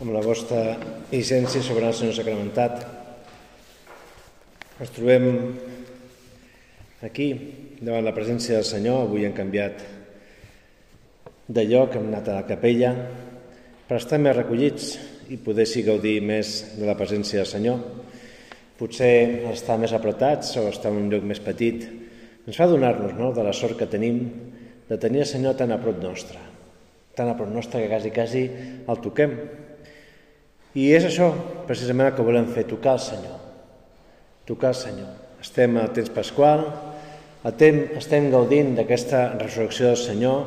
amb la vostra llicència sobre el Senyor Sacramentat. Ens trobem aquí, davant la presència del Senyor. Avui hem canviat de lloc, hem anat a la capella per estar més recollits i poder sí gaudir més de la presència del Senyor. Potser estar més apretats o estar en un lloc més petit ens fa donar-nos no, de la sort que tenim de tenir el Senyor tan a prop nostre, tan a prop nostre que quasi, quasi el toquem. I és això, precisament, el que volem fer, tocar el Senyor. Tocar el Senyor. Estem al temps pasqual, estem gaudint d'aquesta resurrecció del Senyor,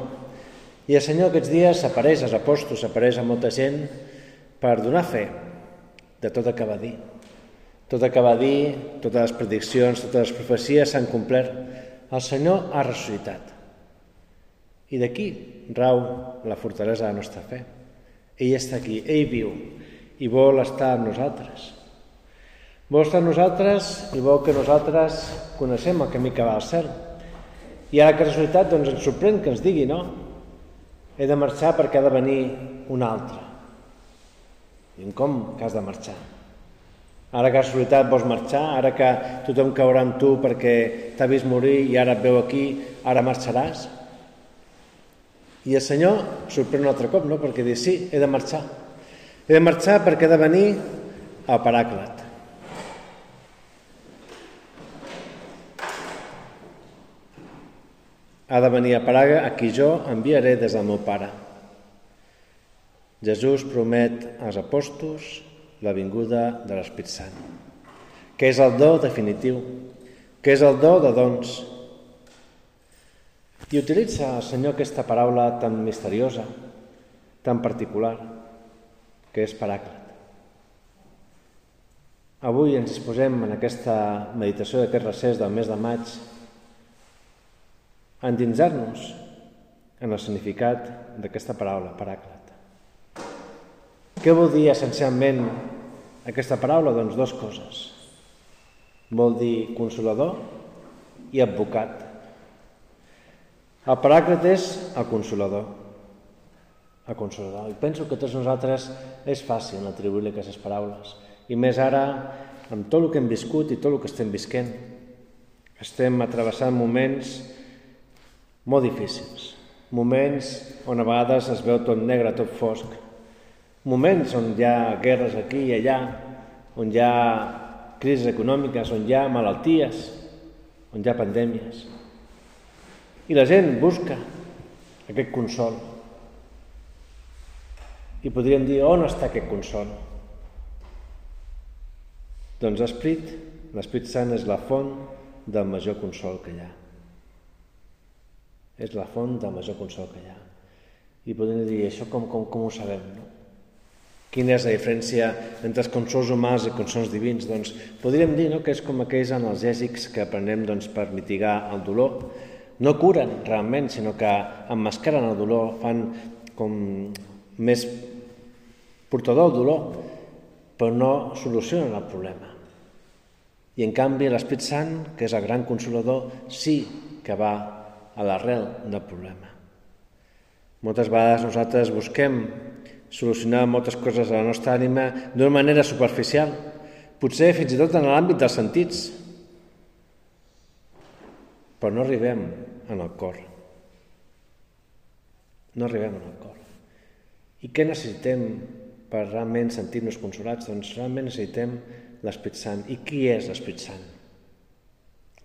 i el Senyor aquests dies apareix als apòstols, apareix a molta gent per donar fe de tot el que va dir. Tot el que va dir, totes les prediccions, totes les profecies s'han complert. El Senyor ha ressuscitat. I d'aquí rau la fortalesa de la nostra fe. Ell està aquí, ell viu i vol estar amb nosaltres. Vol estar amb nosaltres i vol que nosaltres coneixem el camí que va al cel. I ara que ha ressuscitat, doncs ens sorprèn que ens digui, no? He de marxar perquè ha de venir un altre. I com que has de marxar? Ara que has ressuscitat vols marxar? Ara que tothom caurà amb tu perquè t'ha vist morir i ara et veu aquí, ara marxaràs? I el Senyor sorprèn un altre cop, no? perquè diu, sí, he de marxar. He de marxar perquè he de venir al Paràclet. Ha de venir a Praga a qui jo enviaré des del meu Pare. Jesús promet als apòstols la vinguda de l'Espírit Sant, que és el do definitiu, que és el do de dons, i utilitza el Senyor aquesta paraula tan misteriosa, tan particular, que és paràclet. Avui ens disposem en aquesta meditació d'aquest recés del mes de maig a endinsar-nos en el significat d'aquesta paraula, paràclet. Què vol dir essencialment aquesta paraula? Doncs dues coses. Vol dir consolador i advocat. El paràclet és el consolador. El consolador. I penso que tots nosaltres és fàcil atribuir-li aquestes paraules. I més ara, amb tot el que hem viscut i tot el que estem visquent. Estem atrevessant moments molt difícils. Moments on a vegades es veu tot negre, tot fosc. Moments on hi ha guerres aquí i allà, on hi ha crisis econòmiques, on hi ha malalties, on hi ha pandèmies. I la gent busca aquest consol. I podríem dir, on està aquest consol? Doncs l'Esprit, l'Esprit Sant és la font del major consol que hi ha. És la font del major consol que hi ha. I podríem dir, això com, com, com ho sabem, no? Quina és la diferència entre els consols humans i consols divins? Doncs podríem dir no, que és com aquells analgèsics que prenem doncs, per mitigar el dolor, no curen realment, sinó que emmascaren el dolor, fan com més portador el dolor, però no solucionen el problema. I en canvi l'Esprit Sant, que és el gran consolador, sí que va a l'arrel del problema. Moltes vegades nosaltres busquem solucionar moltes coses a la nostra ànima d'una manera superficial, potser fins i tot en l'àmbit dels sentits, però no arribem en el cor. No arribem en el cor. I què necessitem per realment sentir-nos consolats? Doncs realment necessitem l'Esprit Sant. I qui és l'Esprit Sant?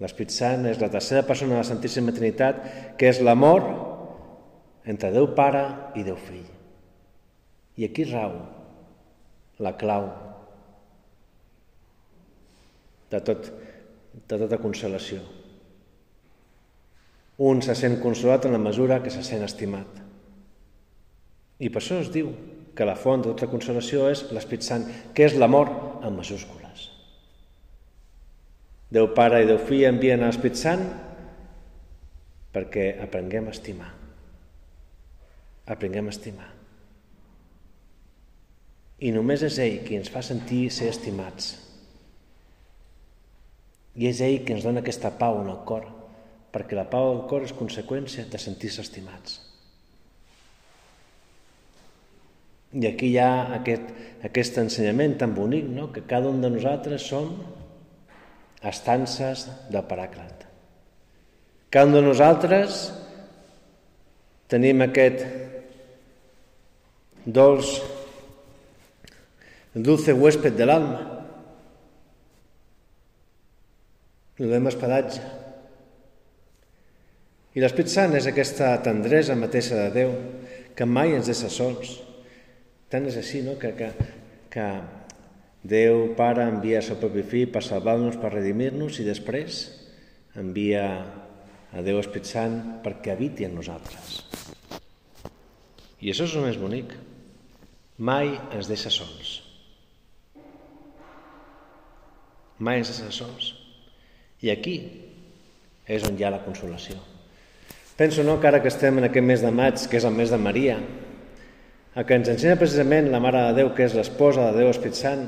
L'Esprit Sant és la tercera persona de la Santíssima Trinitat, que és l'amor entre Déu Pare i Déu Fill. I aquí rau la clau de, tot, de tota consolació. Un se sent consolat en la mesura que se sent estimat. I per això es diu que la font de tota consolació és l'Esprit Sant, que és l'amor en majúscules. Déu Pare i Déu Fill envien l'Esprit Sant perquè aprenguem a estimar. Aprenguem a estimar. I només és ell qui ens fa sentir ser estimats. I és ell qui ens dona aquesta pau en el cor, perquè la pau del cor és conseqüència de sentir-se estimats. I aquí hi ha aquest, aquest ensenyament tan bonic, no? que cada un de nosaltres som estances del Paràclet. Cada un de nosaltres tenim aquest dolç, dulce huésped de l'alma, el espadatge. I l'Esprit Sant és aquesta tendresa mateixa de Déu que mai ens deixa sols, tant és així, no?, que, que, que Déu Pare envia el seu propi fill per salvar-nos, per redimir-nos i després envia a Déu Esprit Sant perquè habiti en nosaltres. I això és el més bonic. Mai ens deixa sols. Mai ens deixa sols. I aquí és on hi ha la consolació. Penso no, que ara que estem en aquest mes de maig, que és el mes de Maria, el que ens ensenya precisament la Mare de Déu, que és l'esposa de Déu Esprit Sant,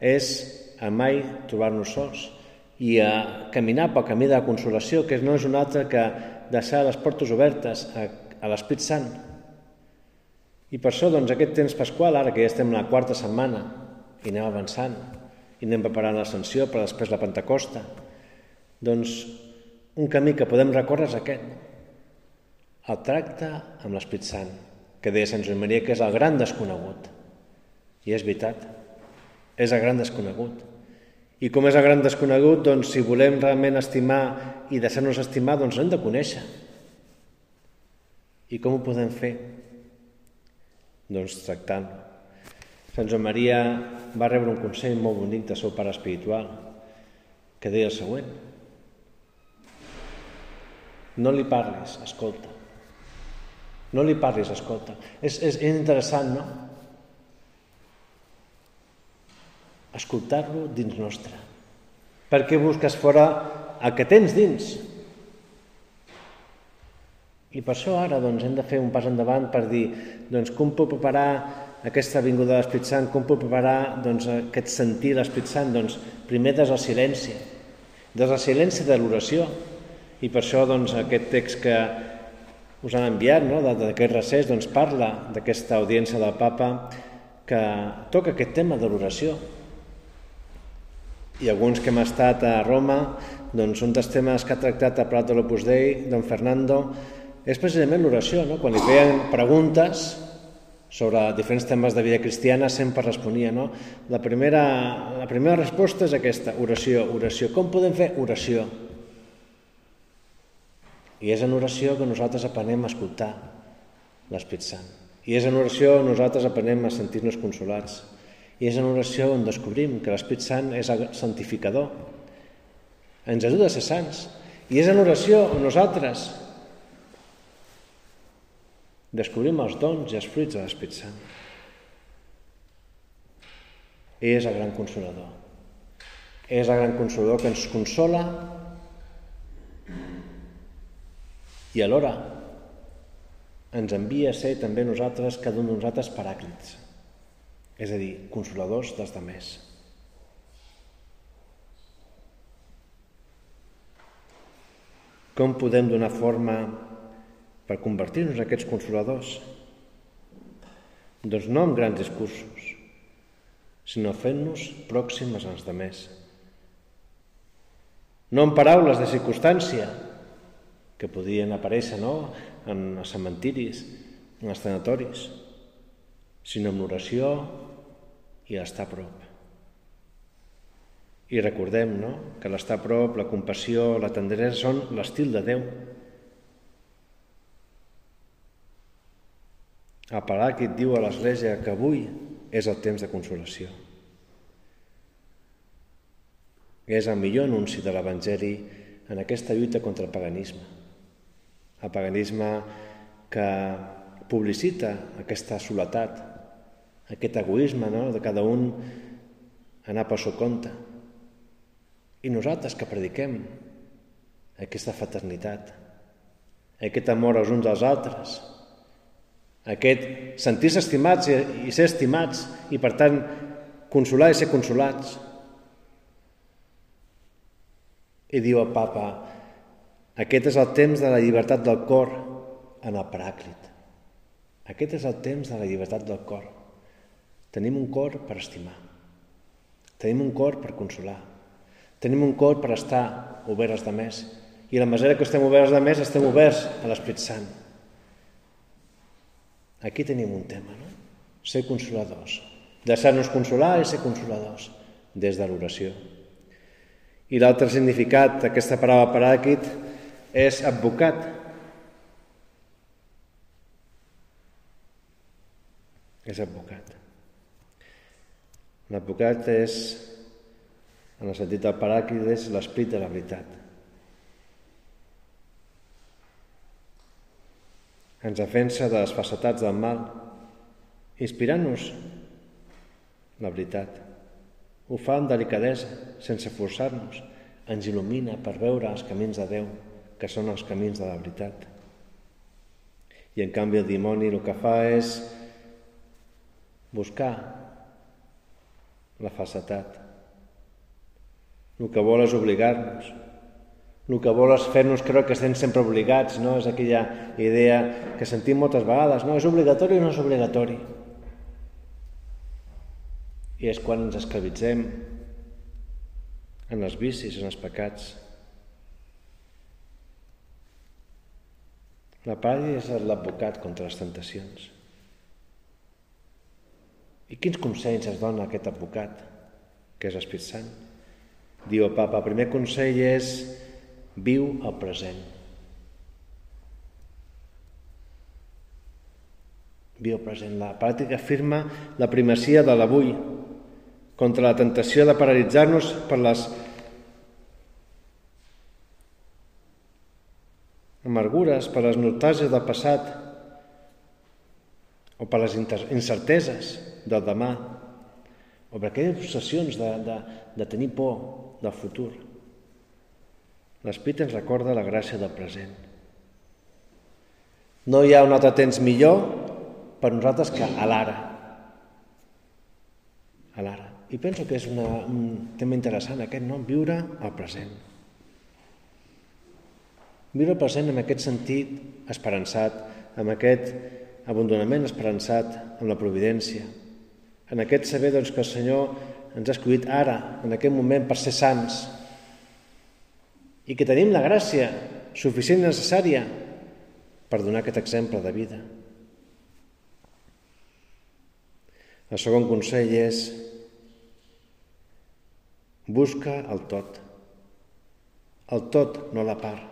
és a mai trobar-nos sols i a caminar pel camí de la consolació, que no és un altre que deixar les portes obertes a, a l'Esprit Sant. I per això, doncs, aquest temps pasqual, ara que ja estem la quarta setmana i anem avançant, i anem preparant l'ascensió per després la Pentecosta, doncs un camí que podem recórrer és aquest, el tracte amb l'Esprit Sant, que deia Sant Joan Maria que és el gran desconegut. I és veritat, és el gran desconegut. I com és el gran desconegut, doncs si volem realment estimar i deixar-nos estimar, doncs hem de conèixer. I com ho podem fer? Doncs tractant. Sant Joan Maria va rebre un consell molt bonic del seu pare espiritual, que deia el següent. No li parlis, escolta. No li parlis, escolta. És, és, interessant, no? Escoltar-lo dins nostre. Per què busques fora el que tens dins? I per això ara doncs, hem de fer un pas endavant per dir doncs, com puc preparar aquesta vinguda de l'Esprit Sant, com puc preparar doncs, aquest sentir l'Esprit Sant? Doncs, primer des del silenci, des del silenci de l'oració. I per això doncs, aquest text que, us han enviat no? d'aquest recés doncs, parla d'aquesta audiència del papa que toca aquest tema de l'oració. I alguns que hem estat a Roma, doncs un dels temes que ha tractat a Prat de l'Opus Dei, don Fernando, és precisament l'oració. No? Quan li feien preguntes sobre diferents temes de vida cristiana, sempre responia. No? La, primera, la primera resposta és aquesta, oració, oració. Com podem fer oració? I és en oració que nosaltres aprenem a escoltar l'Esprit Sant. I és en oració que nosaltres aprenem a sentir-nos consolats. I és en oració on descobrim que l'Esprit Sant és el santificador. Ens ajuda a ser sants. I és en oració on nosaltres descobrim els dons i els fruits de l'Esprit Sant. És el gran consolador. És el gran consolador que ens consola i alhora ens envia a ser també nosaltres, cada un de nosaltres, paràclits, és a dir, consoladors dels demés. Com podem donar forma per convertir-nos en aquests consoladors? Doncs no amb grans discursos, sinó fent-nos pròximes als demés. No amb paraules de circumstància, que podien aparèixer no? en els cementiris, en els tanatoris, sinó amb l'oració i l'estar a prop. I recordem no? que l'estar a prop, la compassió, la tendresa són l'estil de Déu. El Paràquit diu a l'Església que avui és el temps de consolació. És el millor anunci de l'Evangeli en aquesta lluita contra el paganisme el paganisme que publicita aquesta soledat, aquest egoisme no? de cada un anar per seu compte. I nosaltres que prediquem aquesta fraternitat, aquest amor els uns als altres, aquest sentir-se estimats i ser estimats i per tant consolar i ser consolats. I diu el papa, aquest és el temps de la llibertat del cor en el paràclit. Aquest és el temps de la llibertat del cor. Tenim un cor per estimar. Tenim un cor per consolar. Tenim un cor per estar oberts de més. I la mesura que estem oberts de més, estem oberts a l'Esprit Sant. Aquí tenim un tema, no? Ser consoladors. Deixar-nos consolar i ser consoladors des de l'oració. I l'altre significat d'aquesta paraula paràquit és advocat. És advocat. L'advocat és, en el sentit del paràquit, és l'esperit de la veritat. Ens defensa de les facetats del mal, inspirant-nos la veritat. Ho fa amb delicadesa, sense forçar-nos. Ens il·lumina per veure els camins de Déu, que són els camins de la veritat. I en canvi el dimoni el que fa és buscar la falsetat. El que vol és obligar-nos. El que vol és fer-nos creure que estem sempre obligats, no? És aquella idea que sentim moltes vegades, no? És obligatori o no és obligatori? I és quan ens esclavitzem en els vicis, en els pecats. La paràdia és l'advocat contra les tentacions. I quins consells es dona aquest advocat, que és l'Esprit Sant? Diu el papa, el primer consell és viu el present. Viu el present. La pràctica afirma la primacia de l'avui, contra la tentació de paralitzar-nos per les amargures, per les nostàlgies del passat o per les incerteses del demà o per aquelles obsessions de, de, de tenir por del futur. L'Esprit ens recorda la gràcia del present. No hi ha un altre temps millor per nosaltres que a l'ara. A l'ara. I penso que és una, un tema interessant aquest, no? Viure el present. Viure present en aquest sentit esperançat, amb aquest abandonament esperançat amb la providència, en aquest saber doncs, que el Senyor ens ha escollit ara, en aquest moment, per ser sants, i que tenim la gràcia suficient i necessària per donar aquest exemple de vida. El segon consell és Busca el tot. El tot, no la part.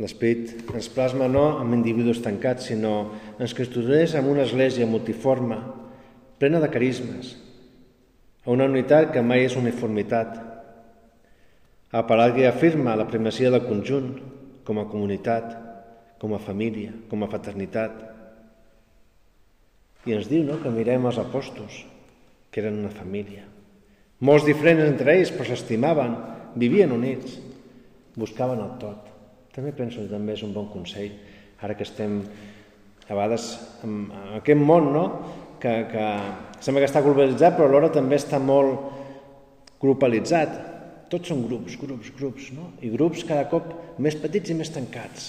L'esperit ens plasma no amb individus tancats, sinó ens constitueix amb una església multiforme, plena de carismes, a una unitat que mai és uniformitat. A que afirma la primacia del conjunt, com a comunitat, com a família, com a fraternitat. I ens diu no, que mirem els apòstols, que eren una família. Molts diferents entre ells, però s'estimaven, vivien units, buscaven el tot. També penso que també és un bon consell, ara que estem a vegades en, en aquest món, no?, que, que sembla que està globalitzat, però alhora també està molt grupalitzat. Tots són grups, grups, grups, no? I grups cada cop més petits i més tancats.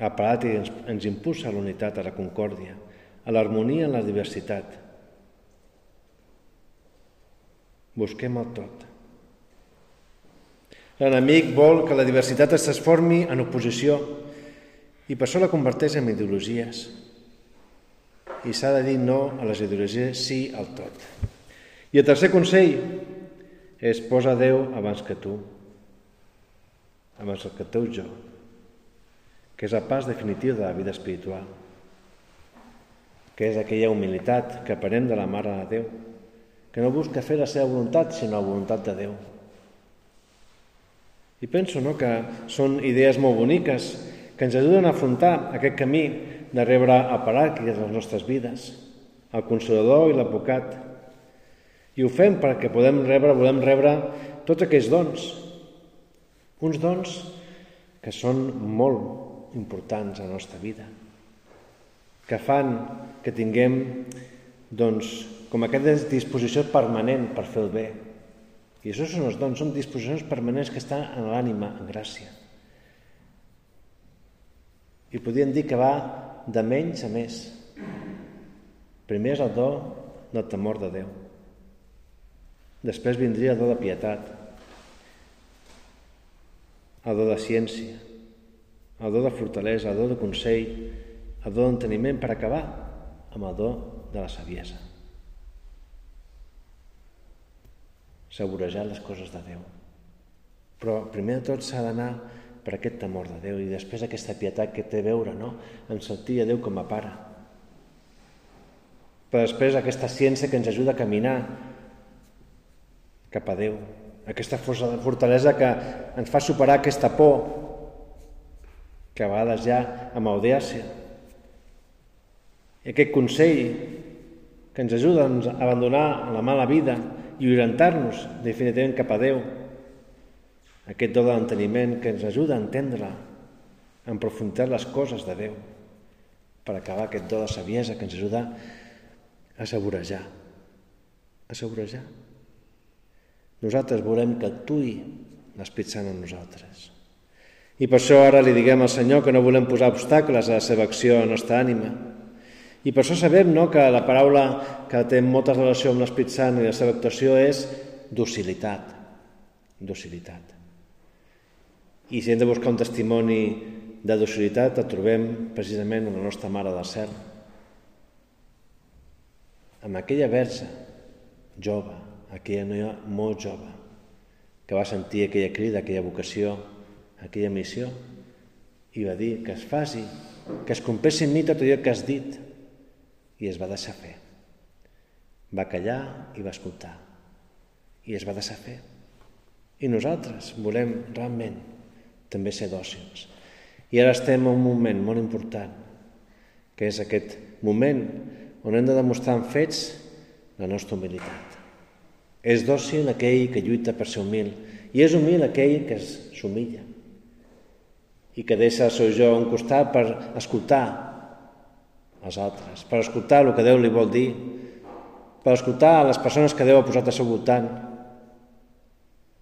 El parat ens, ens impulsa a l'unitat, a la concòrdia a l'harmonia en la diversitat. Busquem el tot. L'enemic vol que la diversitat es transformi en oposició i per això la converteix en ideologies. I s'ha de dir no a les ideologies, sí al tot. I el tercer consell és posa Déu abans que tu, abans que teu jo, que és el pas definitiu de la vida espiritual que és aquella humilitat que aprenem de la Mare de Déu, que no busca fer la seva voluntat, sinó la voluntat de Déu. I penso no, que són idees molt boniques que ens ajuden a afrontar aquest camí de rebre a paràquia de les nostres vides, el Consolador i l'Advocat. I ho fem perquè podem rebre, volem rebre tots aquells dons, uns dons que són molt importants a la nostra vida, que fan que tinguem doncs, com aquesta disposició permanent per fer el bé. I això són els dons, són disposicions permanents que estan en l'ànima, en gràcia. I podríem dir que va de menys a més. Primer és el do del temor de Déu. Després vindria el do de pietat, el do de ciència, el do de fortalesa, el do de consell, el do d'enteniment per acabar amb el do de la saviesa. Saborejar les coses de Déu. Però primer de tot s'ha d'anar per aquest temor de Déu i després aquesta pietat que té a veure no? en sentir a Déu com a pare. Però després aquesta ciència que ens ajuda a caminar cap a Déu, aquesta fortalesa que ens fa superar aquesta por que a vegades ja amb audàcia. I aquest consell que ens ajuda a abandonar la mala vida i orientar-nos definitivament cap a Déu, aquest do de l'enteniment que ens ajuda a entendre en profunditat les coses de Déu, per acabar aquest do de saviesa que ens ajuda a saborejar, a saborejar. Nosaltres volem que actui l'Esprit Sant en nosaltres. I per això ara li diguem al Senyor que no volem posar obstacles a la seva acció a la nostra ànima. I per això sabem no, que la paraula que té molta relació amb l'Esprit Sant i la seva actuació és docilitat. Docilitat. I si hem de buscar un testimoni de docilitat, el trobem precisament en la nostra Mare del Cel. Amb aquella verge jove, aquella noia molt jove, que va sentir aquella crida, aquella vocació, aquella missió, i va dir que es faci, que es complessi en mi tot allò que has dit, i es va deixar fer. Va callar i va escoltar, i es va deixar fer. I nosaltres volem realment també ser dòcils. I ara estem en un moment molt important, que és aquest moment on hem de demostrar en fets la nostra humilitat. És dòcil aquell que lluita per ser humil i és humil aquell que s'humilla i que deixa el seu jo a un costat per escoltar els altres, per escoltar el que Déu li vol dir, per escoltar les persones que Déu ha posat al seu voltant.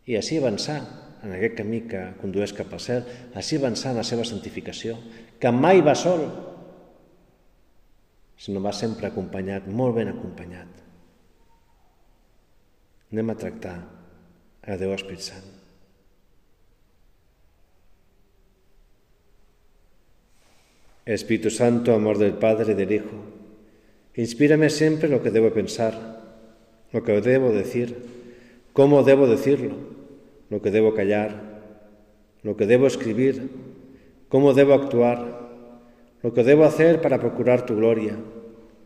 I així avançar en aquest camí que condueix cap al cel, així avançar en la seva santificació, que mai va sol, sinó va sempre acompanyat, molt ben acompanyat. Anem a tractar a Déu Espírit Sant. Espíritu Santo, amor del Padre y del Hijo, inspírame siempre lo que debo pensar, lo que debo decir, cómo debo decirlo, lo que debo callar, lo que debo escribir, cómo debo actuar, lo que debo hacer para procurar tu gloria,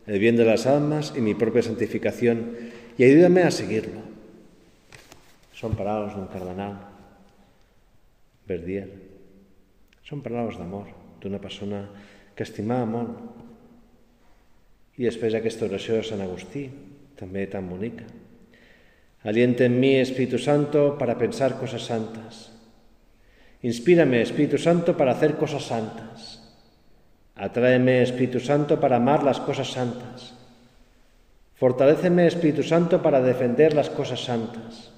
el bien de las almas y mi propia santificación, y ayúdame a seguirlo. Son palabras d'un cardenal, Verdier. Són paraules d'amor d'una persona que estimava molt. I després aquesta oració de Sant Agustí, tan bonica. Aliente en mí, Espíritu Santo, para pensar cosas santas. Inspírame, Espíritu Santo, para hacer cosas santas. Atráeme, Espíritu Santo, para amar las cosas santas. Fortaléceme, Espíritu Santo, para defender las cosas santas.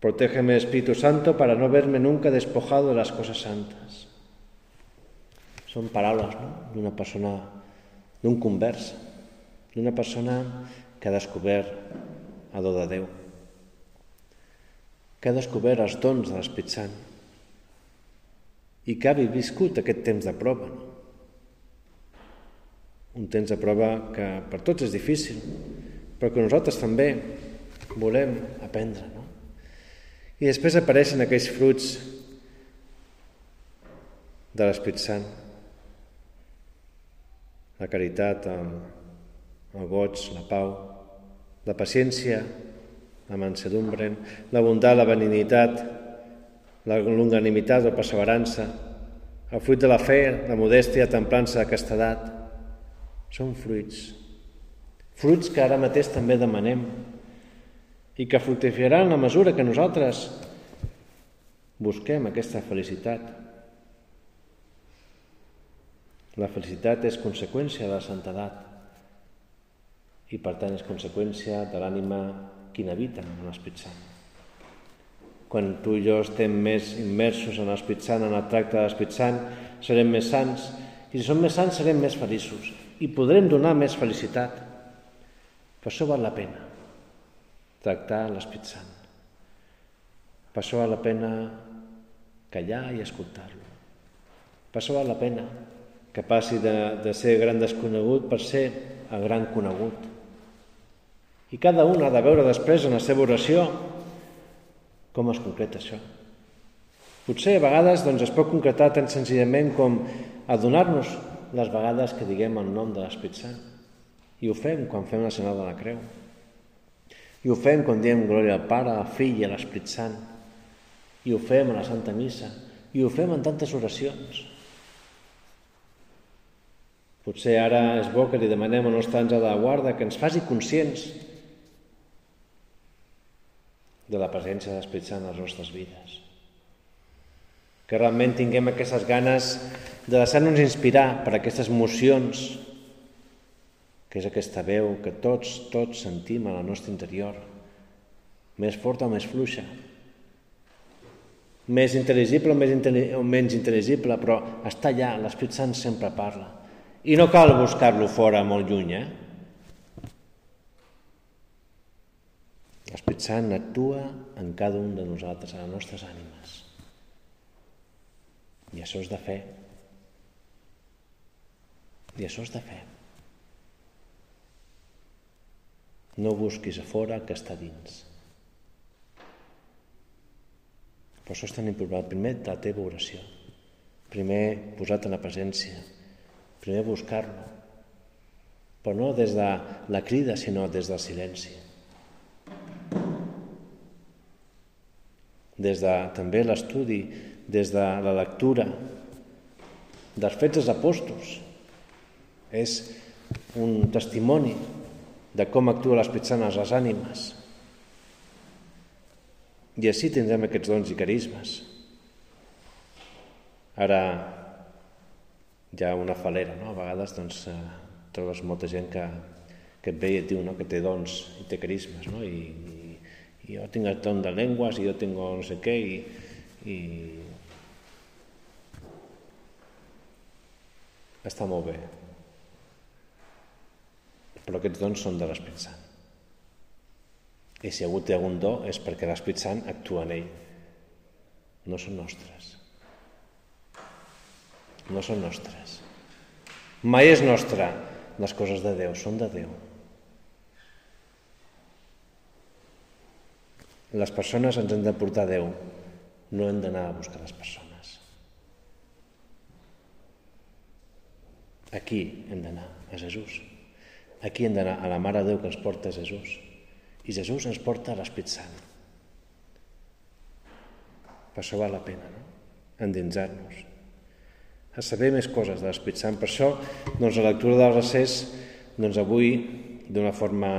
Protégeme, Espíritu Santo, para no verme nunca despojado de las cosas santas. Son palabras ¿no? d'una persona, d'un convers, d'una persona que ha descobert a do de Déu, que ha descobert els dons de l'Esprit Sant i que ha viscut aquest temps de prova. No? Un temps de prova que per tots és difícil, però que nosaltres també volem aprendre. No? I després apareixen aquells fruits de l'Esprit Sant. La caritat, el, el goig, la pau, la paciència, la mansedumbre, la bondat, la benignitat, la longanimitat, la perseverança, el fruit de la fe, la modèstia, la templança, la castedat, són fruits. Fruits que ara mateix també demanem i que fructificaran la mesura que nosaltres busquem aquesta felicitat. La felicitat és conseqüència de la santedat i per tant és conseqüència de l'ànima que n'habita en l'Esprit Sant. quan tu i jo estem més immersos en l'Esprit Sant, en el tracte de l'Esprit Sant, serem més sants, i si som més sants serem més feliços i podrem donar més felicitat. Per això val la pena tractar l'Esprit Sant. Per això val la pena callar i escoltar-lo. Per això val la pena que passi de, de ser gran desconegut per ser el gran conegut. I cada un ha de veure després en la seva oració com es concreta això. Potser a vegades doncs, es pot concretar tan senzillament com adonar-nos les vegades que diguem el nom de l'Esprit Sant. I ho fem quan fem la senyal de la creu. I ho fem quan diem glòria al Pare, al Fill i a l'Esprit Sant. I ho fem a la Santa Missa. I ho fem en tantes oracions. Potser ara és bo que li demanem al nostre àngel de la guarda que ens faci conscients de la presència de l'Esprit Sant a les nostres vides. Que realment tinguem aquestes ganes de deixar-nos inspirar per aquestes emocions, que és aquesta veu que tots, tots sentim a la nostra interior, més forta o més fluixa, més intel·ligible o, més o menys intel·ligible, però està allà, l'Esprit Sant sempre parla. I no cal buscar-lo fora, molt lluny, eh? L'Esprit Sant actua en cada un de nosaltres, a les nostres ànimes. I això és de fe. I això és de fe. No busquis a fora que està dins. Per això és tan important. Primer, la teva oració. Primer, posar-te en la presència. Primer, buscar-lo. Però no des de la crida, sinó des del silenci. des de també l'estudi, des de la lectura dels fets dels apòstols. És un testimoni de com actua l'Esprit Sant les ànimes. I així tindrem aquests dons i carismes. Ara ha una falera, no? A vegades doncs, eh, trobes molta gent que, que et ve i et diu no? que té dons i té carismes, no? I, i jo tinc el don de llengües i jo tinc no sé què i, i està molt bé però aquests dons són de l'Esprit Sant i si algú té algun do és perquè l'Esprit Sant actua en ell no són nostres no són nostres mai és nostra les coses de Déu, són de Déu Les persones ens han de portar a Déu, no hem d'anar a buscar les persones. Aquí hem d'anar, a Jesús. Aquí hem d'anar a la Mare de Déu que ens porta Jesús. I Jesús ens porta a l'Esprit Sant. Per això val la pena, no? Endinsar-nos. A saber més coses de l'Esprit Sant. Per això, doncs, la lectura del recés, doncs avui, d'una forma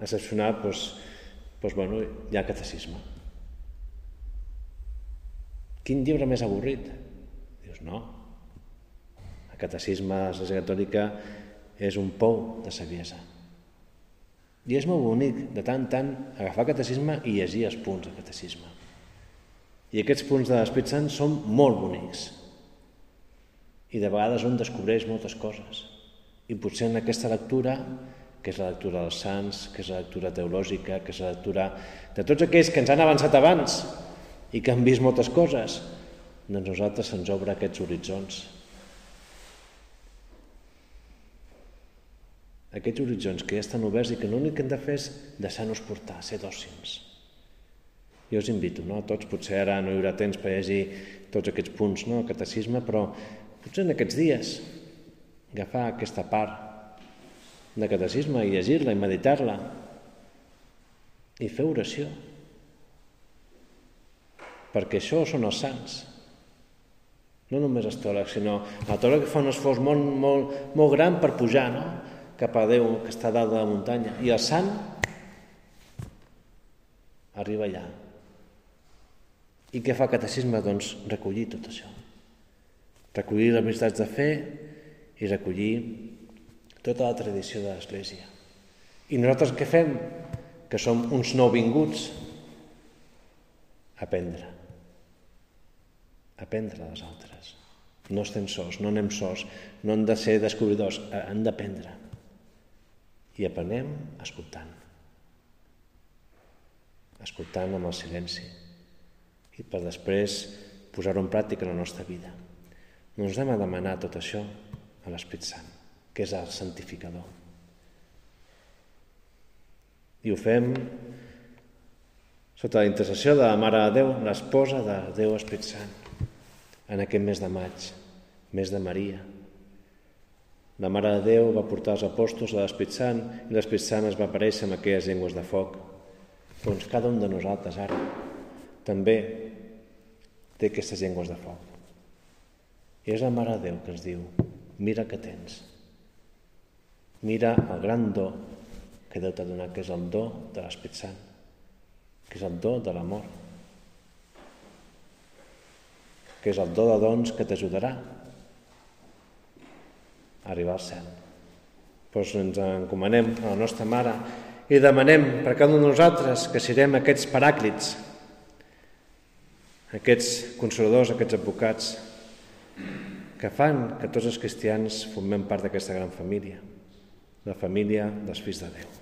excepcional, doncs, doncs, bueno, hi ha catecisme. Quin llibre més avorrit? Dius, no. El catecisme de l'Església Catòlica és un pou de saviesa. I és molt bonic, de tant en tant, agafar catecisme i llegir els punts del catecisme. I aquests punts de l'Esprit Sant són molt bonics. I de vegades un descobreix moltes coses. I potser en aquesta lectura que és la lectura dels sants, que és la lectura teològica, que és la lectura de tots aquells que ens han avançat abans i que han vist moltes coses, doncs nosaltres se'ns obre aquests horitzons. Aquests horitzons que ja estan oberts i que l'únic que hem de fer és deixar-nos portar, ser dòcils. Jo us invito, no? tots potser ara no hi haurà temps per llegir tots aquests punts, no? el catecisme, però potser en aquests dies agafar aquesta part de catecisme i llegir-la i meditar-la i fer oració. Perquè això són els sants. No només els teòlegs, sinó el teòleg fa un esforç molt, molt, molt gran per pujar no? cap a Déu que està dalt de la muntanya. I el sant arriba allà. I què fa el catecisme? Doncs recollir tot això. Recollir les veritats de fe i recollir tota la tradició de l'Església. I nosaltres què fem? Que som uns nouvinguts Aprendre. Aprendre dels altres. No estem sols, no anem sols, no hem de ser descobridors, hem d'aprendre. I aprenem escoltant. Escoltant amb el silenci. I per després posar-ho en pràctica en la nostra vida. Ens hem de demanar tot això a l'Esprit Sant, que és el santificador. I ho fem sota la intercessió de la Mare de Déu, l'esposa de Déu Esprit Sant, en aquest mes de maig, mes de Maria. La Mare de Déu va portar els apòstols a l'Esprit Sant i l'Esprit Sant es va aparèixer amb aquelles llengües de foc. Doncs cada un de nosaltres ara també té aquestes llengües de foc. És la Mare Déu que ens diu, mira que tens. Mira el gran do que Déu t'ha donat, que és el do de l'Esprit Sant, que és el do de l'amor, que és el do de dons que t'ajudarà a arribar al cel. Doncs ens encomanem a la nostra Mare i demanem per cada un de nosaltres que sirem aquests paràclits, aquests consoladors, aquests advocats, que fan que tots els cristians formem part d'aquesta gran família, la família dels fills de Déu.